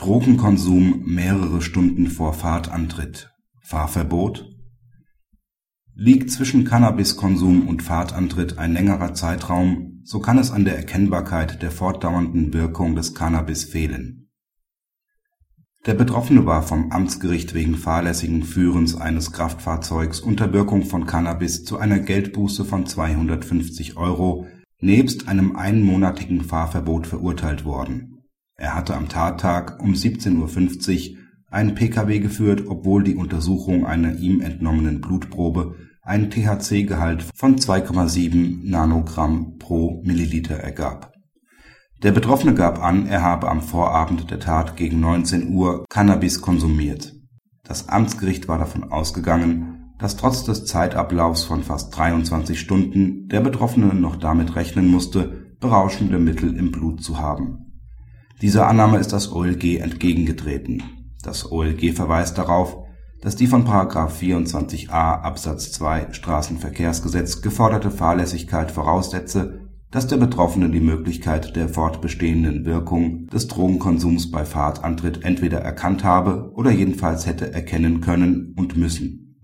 Drogenkonsum mehrere Stunden vor Fahrtantritt. Fahrverbot? Liegt zwischen Cannabiskonsum und Fahrtantritt ein längerer Zeitraum, so kann es an der Erkennbarkeit der fortdauernden Wirkung des Cannabis fehlen. Der Betroffene war vom Amtsgericht wegen fahrlässigen Führens eines Kraftfahrzeugs unter Wirkung von Cannabis zu einer Geldbuße von 250 Euro nebst einem einmonatigen Fahrverbot verurteilt worden er hatte am Tattag um 17:50 Uhr einen Pkw geführt, obwohl die Untersuchung einer ihm entnommenen Blutprobe einen THC-Gehalt von 2,7 Nanogramm pro Milliliter ergab. Der Betroffene gab an, er habe am Vorabend der Tat gegen 19 Uhr Cannabis konsumiert. Das Amtsgericht war davon ausgegangen, dass trotz des Zeitablaufs von fast 23 Stunden der Betroffene noch damit rechnen musste, berauschende Mittel im Blut zu haben dieser Annahme ist das OLG entgegengetreten. Das OLG verweist darauf, dass die von § 24a Absatz 2 Straßenverkehrsgesetz geforderte Fahrlässigkeit voraussetze, dass der Betroffene die Möglichkeit der fortbestehenden Wirkung des Drogenkonsums bei Fahrtantritt entweder erkannt habe oder jedenfalls hätte erkennen können und müssen.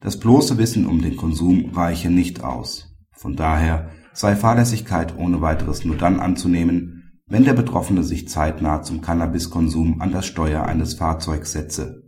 Das bloße Wissen um den Konsum reiche nicht aus. Von daher sei Fahrlässigkeit ohne weiteres nur dann anzunehmen wenn der Betroffene sich zeitnah zum Cannabiskonsum an das Steuer eines Fahrzeugs setze.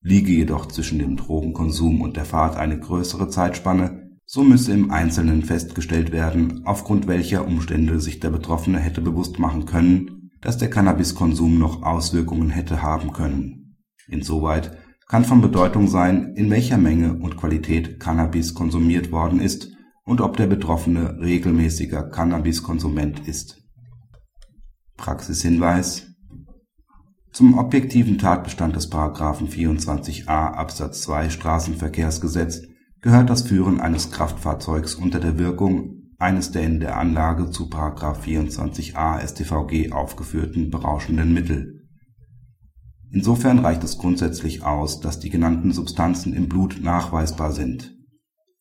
Liege jedoch zwischen dem Drogenkonsum und der Fahrt eine größere Zeitspanne, so müsse im Einzelnen festgestellt werden, aufgrund welcher Umstände sich der Betroffene hätte bewusst machen können, dass der Cannabiskonsum noch Auswirkungen hätte haben können. Insoweit kann von Bedeutung sein, in welcher Menge und Qualität Cannabis konsumiert worden ist und ob der Betroffene regelmäßiger Cannabiskonsument ist Praxishinweis Zum objektiven Tatbestand des § 24a Absatz 2 Straßenverkehrsgesetz gehört das Führen eines Kraftfahrzeugs unter der Wirkung eines der in der Anlage zu § 24a StVG aufgeführten berauschenden Mittel. Insofern reicht es grundsätzlich aus, dass die genannten Substanzen im Blut nachweisbar sind.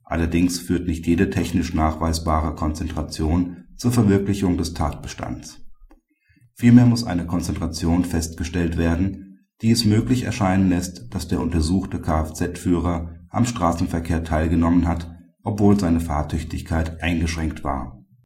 Allerdings führt nicht jede technisch nachweisbare Konzentration zur Verwirklichung des Tatbestands Vielmehr muss eine Konzentration festgestellt werden, die es möglich erscheinen lässt, dass der untersuchte Kfz-Führer am Straßenverkehr teilgenommen hat, obwohl seine Fahrtüchtigkeit eingeschränkt war